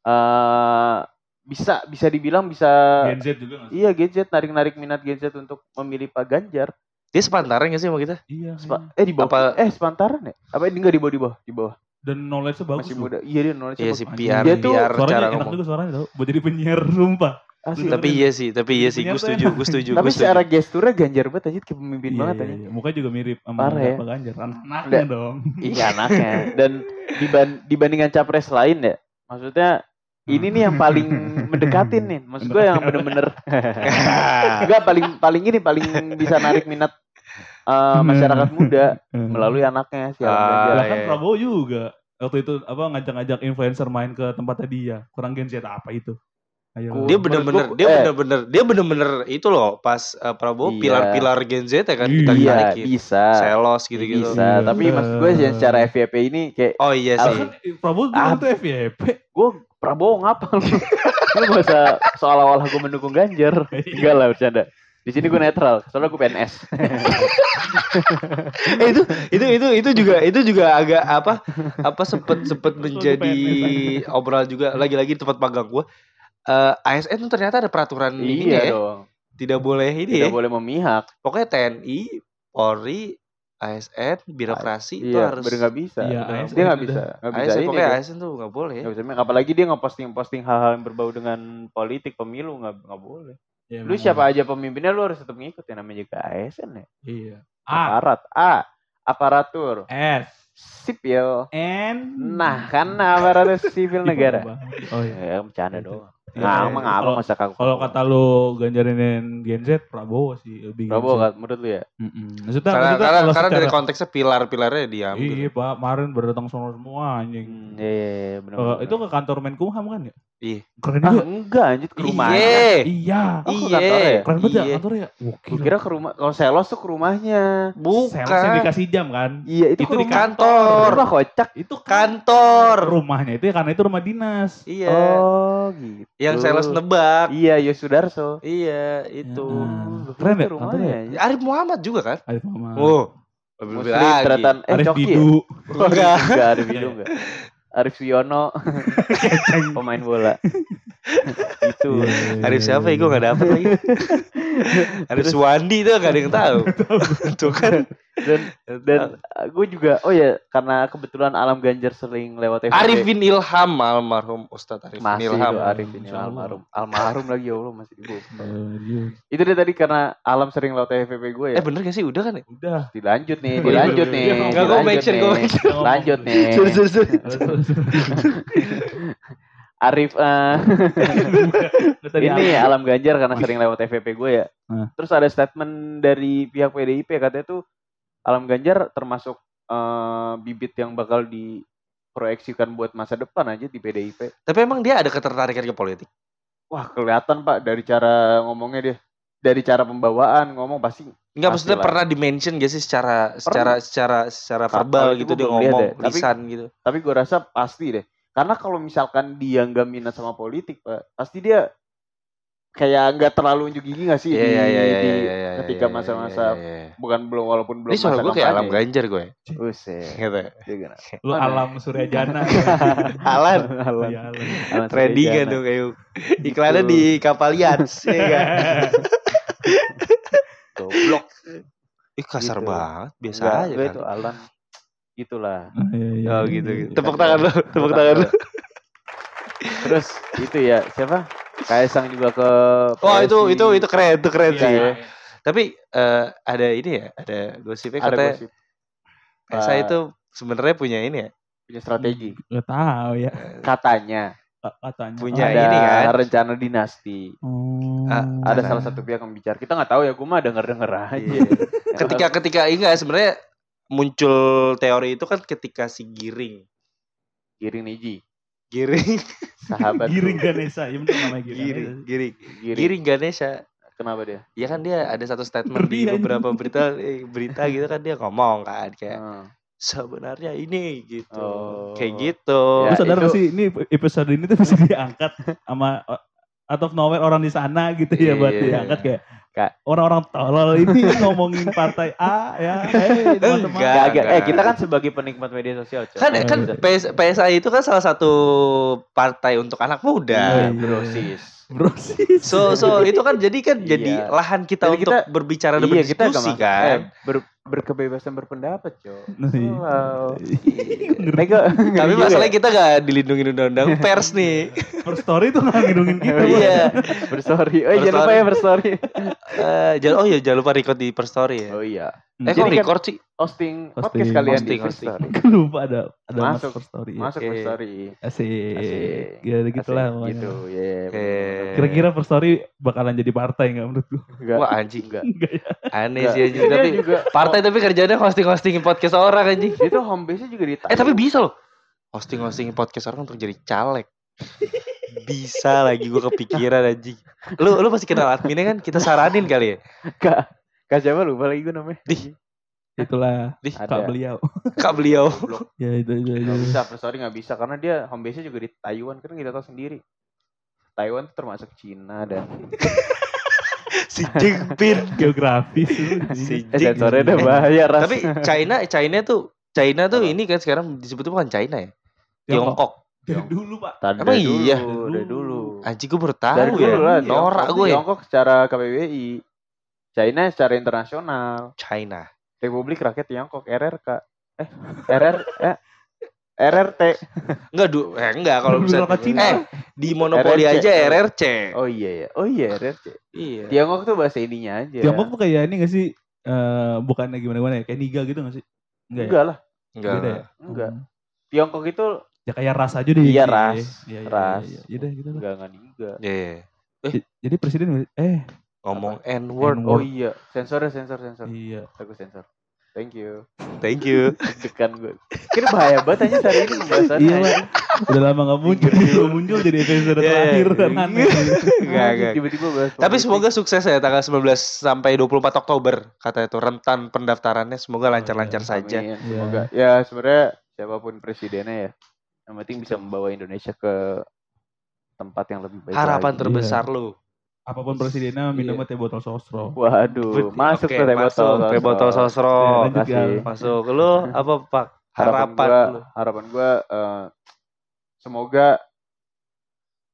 C: eh bisa bisa dibilang bisa
A: Gen Z juga gak sih?
C: iya gadget narik narik minat gadget untuk memilih Pak Ganjar
B: Dia sepantaran gak sih sama kita?
A: Iya.
C: Sepa-
A: iya.
C: eh di bawah
B: Apa-
C: eh sepantaran ya apa ini enggak di bawah di bawah di bawah
A: Dan knowledge-nya bagus
C: masih
A: loh.
C: muda iya dia knowledge
B: Iya sih, biar
C: Dia tuh
B: biar
A: Suaranya
B: cara
A: enak
B: ngomong.
A: juga suaranya tau. Buat jadi penyiar sumpah.
C: Asli.
B: Tapi iya sih, tapi iya sih, gue setuju, gue setuju,
C: tapi secara gesturnya Ganjar banget anjir kayak pemimpin
A: Iya,
C: banget
A: iya,
C: anjing
A: iya. Mukanya juga mirip sama
C: Parah ya.
A: Ganjar. Anaknya dong.
C: iya anaknya dan diban- dibandingkan capres lain ya maksudnya ini nih yang paling mendekatin nih maksud gue yang bener-bener enggak paling paling ini paling bisa narik minat eh, masyarakat muda melalui anaknya si
B: Ah,
C: Ganjar.
A: Bahkan
B: iya.
A: Prabowo juga. Waktu itu apa ngajak-ngajak influencer main ke tempatnya dia. Kurang Gen Z apa itu? Ayo.
B: dia bener-bener dia
C: eh.
B: bener-bener dia bener-bener itu loh pas uh, Prabowo
C: Iya.
B: pilar-pilar Gen Z ya kan kita
A: Iya,
C: Iya,
B: tarikin
C: bisa.
B: selos gitu-gitu
C: Bisa,
A: Iya.
C: tapi maksud gue sih secara FYP ini kayak
B: oh iya sih
A: Kan Prabowo
C: Ah.
A: itu FYP.
C: gue Prabowo ngapa lu? Lu gak usah seolah-olah gue mendukung Ganjar. Enggak lah bercanda. Di sini gue netral, soalnya gue PNS.
B: eh itu itu itu itu juga itu juga agak apa apa sempet sempet menjadi obrolan juga lagi-lagi tempat magang gua Eh ASN tuh ternyata ada peraturan ini ya
C: iya dong.
B: tidak boleh ini
C: Tidak
B: ya
C: boleh memihak.
B: pokoknya TNI Polri ASN birokrasi itu
C: Iya,
B: harus
C: bener nggak bisa.
A: Iya,
C: Udah,
A: ASN
C: dia nggak bisa, nggak bisa
B: ASN
C: ini.
B: pokoknya
C: dia.
B: ASN tuh nggak boleh ya
C: Nggak bisa. Apalagi dia ngeposting-posting hal-hal yang berbau dengan politik pemilu nggak nggak boleh.
A: Ya,
C: Lu siapa aja pemimpinnya lu harus tetap ngikut ya namanya juga ASN ya.
A: Iya. A,
C: Aparat. A. Aparatur.
A: S,
C: sipil.
A: And
C: Nah, kan aparatur sipil negara.
A: Oh iya.
C: Ya, bercanda doang.
A: Iya,
C: Nah,
A: iya.
C: emang apa
A: Kalau-
C: masa kagak?
A: Kalau kata lu ganjarinin Gen Z, Prabowo sih lebih Gen
C: Prabowo kan menurut lu ya?
A: Mm-mm. Maksudnya,
B: Karena
A: maksudnya
B: karena, karena dari konteksnya pilar-pilarnya diambil.
A: Iya pak, kemarin berdatang semua semua anjing.
C: Hmm, iya, iya, iya, benar.
A: Eh, itu ke kantor Menkumham kan ya?
B: Iya.
A: Keren
C: ah,
A: juga.
C: enggak anjir ke rumahnya.
B: Iya.
A: Iya.
C: Oh, ke
B: Iya.
C: kantor ya?
A: Keren banget ya
B: Iya.
A: kantornya.
C: Gue kira ke rumah kalau selos tuh ke rumahnya.
B: Bukan.
A: dikasih jam kan?
C: Iya, itu,
A: Itu di
B: kantor.
C: Rumah kocak.
A: Itu kan
B: Kantor.
A: rumahnya itu ya karena itu rumah dinas.
B: Iya.
C: Oh, gitu.
B: Yang sales nebak.
C: Iya, Yosudarso.
B: Iya, itu.
A: Ya. Keren ya
C: rumahnya.
A: kantornya?
B: Arif Muhammad juga kan?
A: Arif Muhammad.
B: Oh. Lebih
C: Muslim
B: lagi.
C: ternyata eh
A: Arif
C: Coki ya?
A: Bidu.
B: Enggak.
C: Enggak, Arif Bidu enggak. Arif Wiono pemain bola. itu.
A: Iya,
B: Arif siapa ya? Gue gak dapet lagi. Arif Suwandi tuh gak ada yang tahu. tuh kan.
C: Dan dan gue juga oh ya karena kebetulan Alam Ganjar sering lewat FVP.
B: Arifin Ilham almarhum Ustadz Arifin
C: masih
B: Ilham.
C: itu Arifin
A: Allah.
C: almarhum. Almarhum lagi ya Allah masih.
A: Iya.
C: Itu dia tadi karena Alam sering lewat FVP gue ya.
B: Eh bener gak sih? Udah kan ya?
A: Udah.
C: dilanjut nih, dilanjut nih.
B: Enggak, gue make sure, gue.
C: Lanjut nih.
B: Sorry, sorry, sorry.
C: Arif eh,
A: tadi
C: ini? Alam Ganjar karena sering lewat FVP gue ya. Terus ada statement dari pihak PDIP katanya tuh Alam Ganjar termasuk eh, bibit yang bakal diproyeksikan buat masa depan aja di PDIP.
B: Tapi emang dia ada ketertarikan ke politik?
C: Wah kelihatan pak dari cara ngomongnya dia, dari cara pembawaan ngomong pasti.
B: Enggak maksudnya
C: Pastilah.
B: pernah dimention gak sih secara secara secara secara
C: Kalau
B: verbal
C: itu
B: gitu dia ngomong
C: deh. Tapi-
B: lisan gitu.
C: Tapi gue rasa pasti deh. Karena kalau misalkan dia nggak minat sama politik pak, pasti dia kayak nggak terlalu unjuk gigi nggak sih
B: Iya
C: di,
B: iya iya
C: di-
B: iya, iya,
C: ketika
B: iya,
C: masa-masa
B: iya, iya.
C: bukan belum walaupun belum
B: Ini
C: masa
B: gue kayak alam ganjar gue.
C: Buset.
B: Gitu.
C: Dia gana.
A: Lu alam Surya Jana.
B: Alan.
C: Alam.
A: Iya, Alam.
C: Alam
B: Trending kan tuh kayak iklannya di kapal Yats ya kan.
C: Goblok.
B: Ih kasar
C: Gitu.
B: banget, biasa
C: Enggak,
B: aja
C: gue
B: kan.
C: itu Alan. Gitulah.
A: Iya, iya,
B: Oh
A: iya,
B: gitu
A: iya.
B: gitu. Tepuk tangan lu, tepuk tangan lu.
C: Terus itu ya siapa? Kaisang juga ke
B: Oh itu itu itu keren, itu keren
A: Iya,
B: sih.
A: iya.
B: Tapi eh, ada ini ya, ada gosipnya
C: ada
B: katanya
C: gosip
B: Esa
C: Pak-
B: itu sebenarnya punya ini ya,
C: punya strategi.
A: Gak tahu ya
C: Katanya
A: Ka- katanya.
B: Punya
C: ada
B: ini kan.
C: rencana dinasti.
A: Oh.
B: Ah,
C: Ada salah satu pihak yang bicara. Kita nggak tahu ya, gue mah denger denger aja.
B: Iya. ketika ketika enggak sebenarnya muncul teori itu kan ketika si Giring
C: Giring Niji,
B: Giring
C: sahabat.
A: Giring. Ganesha. Ya bener namanya Giring.
B: Giring Giring
C: Giring.
B: Giring Ganesha
C: Kenapa dia?
B: ya kan dia ada satu statement
A: Ngeri,
B: di beberapa berita eh, berita gitu kan dia ngomong kan kayak
C: Hmm.
B: sebenarnya ini gitu
C: Oh.
B: kayak gitu
C: Ya,
A: Lu sadar
C: itu-
A: sih ini episode ini tuh bisa diangkat sama uh, out of nowhere orang di sana gitu ya buat
C: Iya.
A: diangkat kayak
C: Kak.
A: orang-orang tolol ini ngomongin partai A ya. Eh.
B: Enggak.
C: Gak, gak. Eh kita kan sebagai penikmat media sosial. Cok.
B: kan
A: Oh,
B: kan
A: iya.
B: PS, PSI itu kan salah satu partai untuk anak
A: Oh,
B: muda
A: iya.
C: brosis.
A: Bro sih.
B: so so itu kan jadi kan jadi
C: Iya.
B: lahan kita
C: Jadi
B: untuk
C: kita-
B: berbicara dan
C: iya kita
B: berdiskusi
C: gak
B: kan
C: eh, ber- berkebebasan berpendapat, cok.
A: Nah, iya.
C: Wow.
B: Tapi masalahnya kita gak dilindungi undang-undang pers nih.
A: First story tuh gak ngidungin kita. Bos.
B: Iya.
C: berstory. Oh jangan lupa
B: Berstory.
C: ya berstory.
B: Eh, jangan oh ya jangan lupa record di per story ya.
C: Oh iya.
B: eh
C: jadi
B: kok
C: kan-
B: record sih?
C: Hosting,
A: Hosting,
C: podcast kalian
B: hosting,
C: di First
B: hosting.
A: Lupa ada ada
C: Masuk.
A: masuk first story. ya.
C: Masuk
B: Oke.
C: First Story.
A: Asik.
C: Asik.
A: Ya gitulah
C: Asik,
A: pokoknya.
C: Gitu, ya.
A: Kira-kira first story bakalan jadi partai nggak menurut lu?
C: Enggak.
B: Wah anjing.
C: Enggak.
A: Enggak ya.
B: Aneh sih anjing. Tapi
C: juga
B: partai tapi kerjanya hosting-hostingin podcast orang anjing.
C: itu home base-nya juga di
B: Eh tapi bisa loh. Hosting-hostingin podcast orang untuk jadi caleg. Bisa lagi gue kepikiran anjing. Lu lu pasti kenal adminnya kan kita saranin kali ya.
C: Kak, Kak siapa lupa lagi gue namanya.
B: Di
A: Itulah
B: di
C: Ada.
A: kak beliau.
B: kak beliau.
A: ya itu itu. itu.
C: Gak bisa, First Story gak bisa karena dia home base-nya juga di Taiwan kan kita tahu sendiri. Taiwan tuh termasuk Cina dan
B: si Jinping.
A: Geografis lu.
B: Si
C: eh sensornya udah bahaya ras.
B: Tapi China China tuh China tuh ini kan sekarang disebutnya bukan China ya. Tiongkok.
A: Dari dulu pak.
C: Tadi
B: Emang
C: dari dulu,
B: iya?
C: dari dulu.
B: Anjing gue baru tahu
C: Dari
B: ya.
C: dulu lah,
B: Norak gue ya.
C: Tiongkok secara KBBI. China secara internasional.
B: China.
C: Republik Rakyat Tiongkok RRK. Eh, RR eh RRT.
B: Enggak du eh enggak kalau bisa eh di monopoli
C: RRC.
B: aja RRC.
C: Oh iya ya. Oh iya RRC.
B: Iya.
C: Tiongkok tuh bahasa ininya aja.
A: Tiongkok tuh kayak ini gak sih? Eh bukannya gimana gimana ya? Kayak niga gitu gak sih? Enggak ya?
C: Enggak lah.
B: Enggak.
A: Beda ya?
C: Enggak.
A: Hmm.
C: Tiongkok itu
A: Ya kayak ras aja deh.
C: Iya, ras.
A: Iya, iya,
C: Ras.
A: Iya, iya. Yaudah, gitu lah.
C: enggak enggak enggak.
B: Iya, iya.
A: J- Jadi presiden eh
B: Ngomong N-word.
A: N-word.
C: Oh iya, sensor ya sensor sensor.
A: iya.
C: Aku sensor. Thank you.
B: Thank you.
C: Deg-degan gue. Kira bahaya banget aja hari ini pembahasannya.
A: Iya. Udah lama gak muncul, tiba muncul jadi episode
B: Iya,
A: terakhir
B: iya.
A: kan aneh.
B: Enggak, enggak.
C: Tiba-tiba bahas
B: Tapi semoga sukses ya tanggal 19 sampai 24 Oktober katanya tuh rentan pendaftarannya semoga lancar-lancar
A: iya.
B: saja.
C: Amin, Semoga. Ya sebenarnya siapa pun presidennya ya, yang penting bisa membawa Indonesia ke tempat yang lebih baik.
B: Harapan
C: lagi.
B: terbesar lu.
A: Apa pun presidennya minumnya
C: Iya.
A: teh botol sosro.
C: Waduh, masuk ke teh
B: masuk,
C: botol.
B: teh botol sosro.
A: Ya. Gal.
B: Masuk. Lu apa Pak? Harapan,
C: gua,
B: lu.
C: harapan gua eh, semoga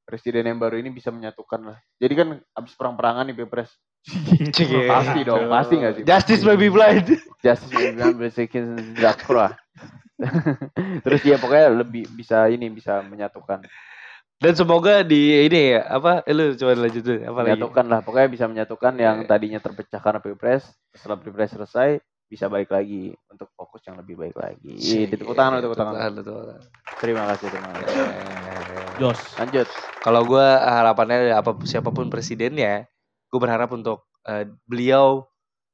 C: presiden yang baru ini bisa menyatukan lah. Jadi kan abis perang-perangan nih Pilpres. Pasti dong, pasti nggak sih?
B: Justice Baby Blind.
C: Justice Memang basikin Zakra. Terus ya pokoknya lebih bisa ini bisa menyatukan.
B: Dan semoga di ini ya apa? Eh, lu coba lanjut dulu. Apa lagi?
C: menyatukan lah pokoknya bisa menyatukan yang
B: Oke.
C: tadinya terpecah karena pilpres setelah pilpres selesai bisa balik lagi untuk fokus yang lebih baik lagi
B: Cie.
C: tepuk tangan tepuk tangan
B: Tepuk tepuk tangan.
C: terima kasih terima kasih
A: Jos.
C: lanjut
B: Kalau gue harapannya apa siapa pun presidennya, gue berharap untuk eh, beliau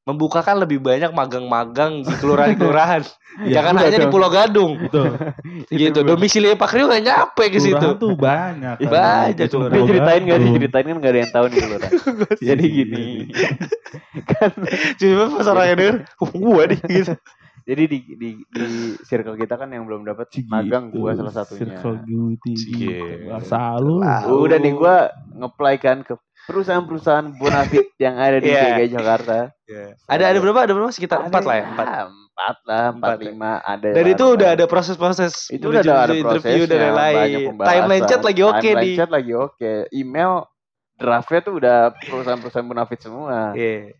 B: membukakan lebih banyak magang-magang di kelurahan-kelurahan.
A: Iya,
B: Jangan hanya di. Pulau Gadung.
A: Betul.
B: gitu. Domisili Pak Rio nggak nyampe ke situ.
A: Kelurahan tuh banyak. kan.
B: Banyak.
C: Tapi ceritain gak sih ceritain kan gak ada yang tahu nih kelurahan jadi gini kan
B: Cuma pas orang yang denger, gue nih gitu.
C: jadi di, di di circle kita kan yang belum dapat
A: Gitu.
C: magang gua salah satunya
A: Circle Beauty.
B: Cie.
A: Bahasa lu.
B: Lah.
C: udah nih gua ngeplay kan ke perusahaan-perusahaan bonafit yang ada di
B: Iya.
C: DKI Jakarta
B: Ada ada berapa? Ada berapa? Sekitar empat lah ya. Empat.
C: empat lah empat
B: ya.
C: lima ada
B: Dan
C: lah,
B: itu
C: ada.
B: udah ada proses-proses
C: itu udah ada, ada
B: interview dan lain-lain.
C: banyak pembahasan.
B: Timeline chat lagi oke
C: Timeline
B: di.
C: chat lagi oke email draftnya tuh udah perusahaan-perusahaan munafik semua
B: Iya.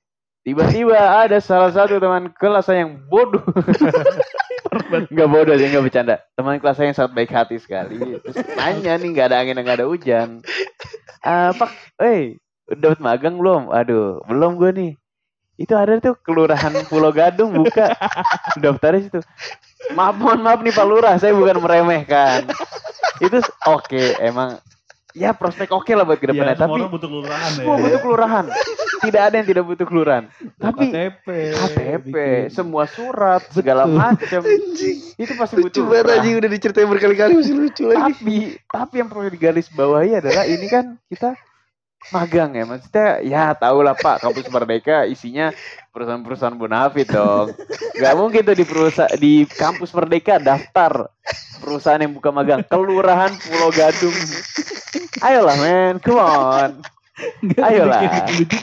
C: tiba-tiba ada salah satu teman kelas saya yang bodoh nggak bodoh dia nggak bercanda. Teman kelas saya yang sangat baik hati sekali. Terus nanya nih nggak ada angin nggak ada hujan. Ah pak eh dapat magang belum? Aduh belum gue nih. Itu ada tuh kelurahan Pulau Gadung buka. Daftarnya situ. Maaf mohon maaf nih Pak Lurah saya bukan meremehkan. Itu oke emang ya prospek oke lah buat
A: ke
C: depannya
A: semua
C: tapi
A: orang butuh kelurahan ya.
C: semua butuh kelurahan tidak ada yang tidak butuh kelurahan tapi
A: KTP.
C: KTP
A: bikin.
C: semua surat segala
A: Betul.
C: macam itu pasti
B: Lucu
C: butuh
B: banget
C: Nah,
B: anjing udah diceritain berkali-kali masih lucu lagi.
C: tapi tapi yang perlu digaris bawahi adalah ini kan kita magang ya maksudnya ya tau lah pak kampus merdeka isinya perusahaan-perusahaan bonafit dong nggak mungkin tuh di perusahaan di kampus merdeka daftar perusahaan yang buka magang kelurahan Pulau Gadung ayolah men come on
A: Nggak,
C: Ayolah.
A: tuh.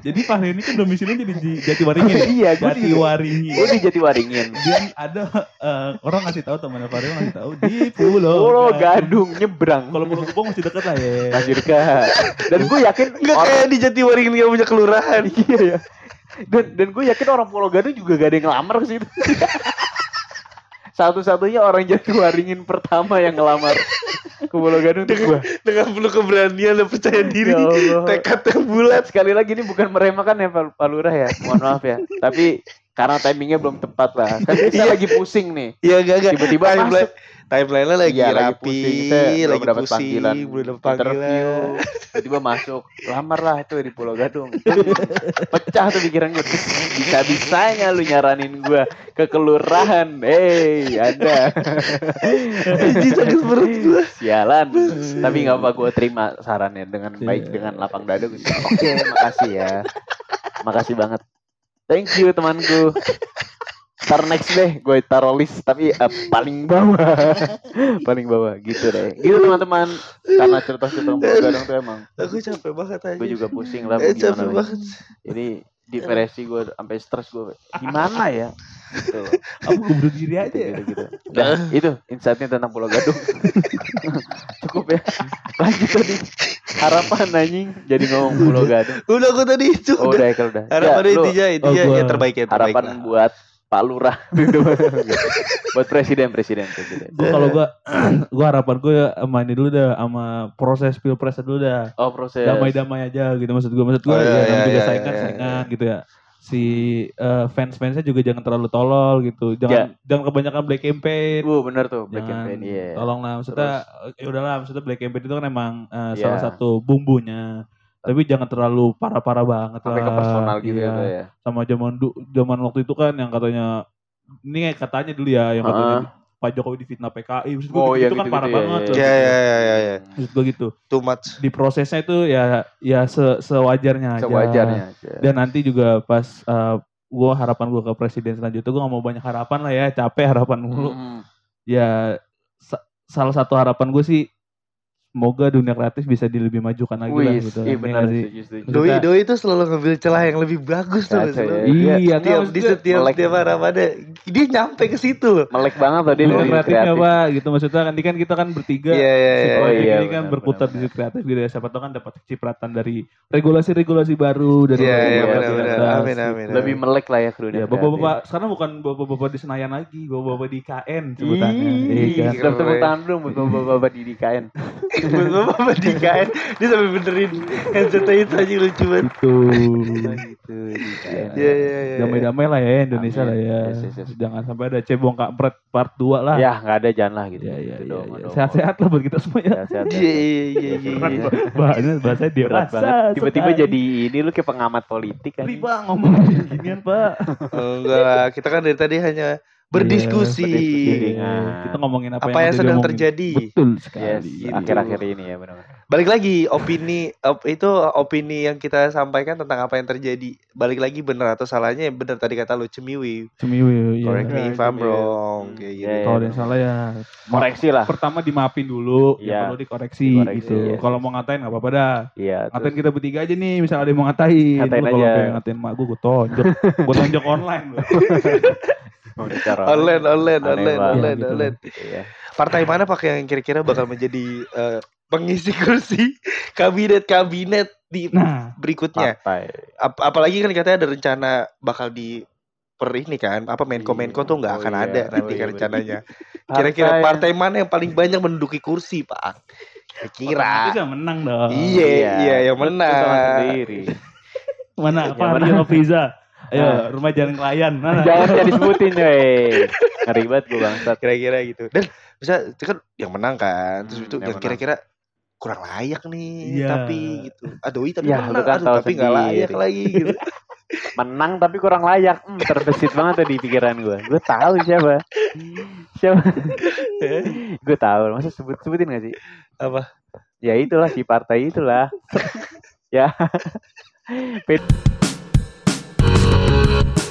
A: Jadi Fahri ini kan domisilinya jadi di Jatiwaringin. ya?
C: iya
A: Jatiwaringin.
C: gue di Jatiwaringin
A: Dia ada eh, orang ngasih tahu temannya Fahri ngasih tahu di Pulau.
C: Pulau
A: Gadung.
C: Gadung nyebrang
A: Kalau Pulau Gubeng masih deket lah ya.
C: masih dekat dan gue yakin
B: Enggak
C: orang
B: kayak di Jatiwaringin nggak punya kelurahan.
C: iya ya dan dan gue yakin orang Pulau Gadung juga gak ada yang ngelamar ke situ satu-satunya orang Jatiwaringin pertama yang ngelamar ke Pulau Gadung tuh gue
B: Dengan penuh keberanian dan percaya diri.
C: Ya Allah.
B: Tekad yang bulat.
C: sekali lagi ini bukan meremehkan ya Pak Lurah ya mohon maaf ya tapi karena timingnya belum tepat lah kan kita lagi pusing nih
B: Iya enggak enggak.
C: tiba-tiba masuk
B: timeline lagi
C: Iya, lagi
B: rapi,
C: pusing. Kita
B: lagi
C: dapat
B: pusing,
C: panggilan
B: belum dapat panggilan.
C: tiba-tiba masuk. Lamar lah tuh di Pulau Gadung. Pecah tuh pikiran gue bisa bisanya lu nyaranin gue ke kelurahan. Hei anda
B: Anjing sakit perut gua.
C: sialan. Tapi nggak apa gue terima sarannya dengan baik dengan lapang dada gue oke makasih ya. Makasih banget. Thank you temanku Ntar next deh gue taruh list tapi eh, paling bawah paling bawah gitu deh gitu teman-teman karena cerita-cerita Gadung tuh emang
B: Aku capek banget aja.
C: gue juga pusing lah
B: Eh, capek
C: gimana lagi.
B: banget.
C: jadi depresi gue sampai stres gue gimana ya gitu
A: Aku bunuh diri aja ya.
C: gitu gitu dan itu insightnya tentang Pulau Gadung cukup ya lanjut tadi harapan anjing jadi ngomong Pulau Gadung
B: Udah aku tadi itu
C: oh
B: udah.
C: udah udah
B: Harapannya
C: Ya,
B: intinya intinya
A: Oh,
B: yang terbaik ya terbaik
C: harapan
B: lah.
C: buat Pak Lurah buat presiden presiden presiden
A: kalau gue, gue harapan gue sama ini dulu dah, sama proses pilpres dulu dah.
C: oh proses
A: Damai-damai aja gitu maksud gue. Maksud gue
B: Oh, iya,
A: ya,
B: iya,
A: namanya juga
B: iya,
A: saingan,
B: iya,
A: saingan gitu ya. si eh, fans-fansnya juga jangan terlalu tolol gitu. Jangan jangan kebanyakan black campaign.
C: Uh, bener tuh Black
A: Jangan
C: Campaign. Iya.
A: tolong lah maksudnya ya udahlah maksudnya black campaign itu kan emang eh,
C: Iya.
A: salah satu bumbunya. Tapi jangan terlalu parah-parah banget
C: Sampai ke
A: lah.
C: personal gitu
A: Iya.
C: ya. ya.
A: Sama zaman zaman waktu itu kan yang katanya ini katanya dulu ya yang katanya Pak Jokowi difitnah PKI maksud
C: Oh,
A: gitu,
C: iya
A: itu kan
C: gitu-gitu
A: parah
C: ya,
A: banget.
C: iya,
A: tuh.
B: Ya ya ya ya ya.
A: Maksud gitu.
B: Too much.
A: Di prosesnya itu ya ya se sewajarnya aja.
C: Sewajarnya aja.
A: Dan nanti juga pas eh, gua harapan gua ke presiden selanjutnya gua gak mau banyak harapan lah ya, capek harapan mulu.
C: Mm.
A: Ya sa- salah satu harapan gue sih semoga dunia kreatif bisa dilebih majukan lagi lah
C: Wih,
A: gitu.
C: iya benar
A: nggak sih?
B: Doi Doi itu selalu ngambil celah yang lebih bagus tuh.
C: Ya.
A: Iya,
B: Setiap
A: nggak,
B: di setiap
C: melek.
B: setiap harapannya dia nyampe ke situ loh.
C: Melek banget tadi
A: dunia
C: dari
A: kreatifnya
C: kreatif.
A: apa gitu maksudnya kan kan kita kan bertiga
B: Iya iya iya.
C: Oh, iya,
A: ini kan berputar di situ kreatif gitu ya siapa tahu kan dapat cipratan dari regulasi-regulasi baru dari
B: Iya iya
C: Iya,
B: benar
C: iya,
B: Amin amin.
C: Lebih melek lah ya ke dunia
A: Ya, bapak-bapak sekarang bukan bapak-bapak di Senayan lagi, bapak-bapak di KN sebutannya. Iya kan?
C: Tepuk tangan dong buat bapak-bapak di DKN.
B: Bapak di kain dia sampai benerin headset itu aja lucu banget.
A: Itu.
C: gitu DKN.
B: Iya iya iya.
A: Damai-damai lah ya Indonesia
C: Amin.
A: lah ya.
C: Yes, yes, yes.
A: Jangan sampai ada cebong kampret part 2 lah.
C: Ya nggak ada jangan lah gitu.
A: Iya, iya,
C: Gitu
A: iya, iya.
C: doang.
A: Sehat-sehat lah buat kita semua ya.
C: Sehat-sehat.
B: Iya iya iya iya. Iya.
A: Bahasanya bahasa
C: banget. Tiba-tiba jadi ini lu kayak pengamat politik kan.
A: Pak ngomong ginian Pak.
B: Enggak lah, kita kan dari tadi hanya berdiskusi.
C: berdiskusi.
A: Iya, Kita ngomongin apa,
B: Apa yang
A: udah
B: sedang terjadi?
A: Betul
C: Yes,
A: sekali.
B: gitu.
C: akhir-akhir ini ya benar.
B: Balik lagi opini op- itu opini yang kita sampaikan tentang apa yang terjadi. Balik lagi benar atau salahnya benar tadi kata lu cemiwi.
A: Cemiwi, iya.
B: Correct me if I'm wrong
C: Hmm,
B: kayak
C: iya,
B: gitu.
C: iya.
A: Kalau ada yang salah ya
C: Koreksi lah.
A: pertama dimaafin dulu,
C: Iya.
A: yang perlu dikoreksi,
C: Dikoreksi,
A: gitu.
C: iya.
A: Kalau mau ngatain nggak apa-apa dah.
C: Iya.
A: Ngatain
C: terus-
A: kita bertiga aja nih, misalnya ada yang mau ngatain.
C: Ngatain
A: Lu kalau
C: aja.
A: pengen ngatain mak gue, gue tonjok. gue tonjok online.
C: Oh,
B: Online, online, online, online,
A: Gitu.
B: online.
C: Iya.
B: Partai mana pak yang kira-kira bakal menjadi eh, pengisi kursi kabinet-kabinet di
A: Nah,
B: berikutnya?
C: Partai.
B: Ap- apalagi kan katanya ada rencana bakal di per ini kan apa Menko Menko tuh nggak
C: Oh
B: akan
C: iya,
B: ada
C: oh
B: nanti
C: iya,
B: kan rencananya. Kira-kira
C: Partai-
B: partai mana yang paling banyak menduduki kursi pak? Kira.
A: otomatis yang menang dong.
B: Iya, iya yang
C: Lu tahu
B: menang.
C: sendiri.
A: Mana
C: Yang?
A: Rio Pizza? Ayo,
C: Nah.
A: rumah jalan klien. Mana?
C: Jangan jangan disebutin coy. Ngeri banget gue bangsat.
B: Kira-kira gitu. Dan bisa itu kan yang menang kan. Terus
C: Hmm,
B: itu
C: yang
B: kira-kira kurang layak nih
A: Iya.
B: tapi gitu. Aduh, tapi
C: Ya,
B: menang,
C: kan
B: aduh, tapi nggak layak lagi gitu.
C: Menang tapi kurang layak. Hmm, terbesit banget tuh di pikiran gue. Gue tahu siapa. Siapa? gue tahu. Masa sebut sebutin gak sih?
B: Apa?
C: Ya itulah si partai itulah. ya. Thank you.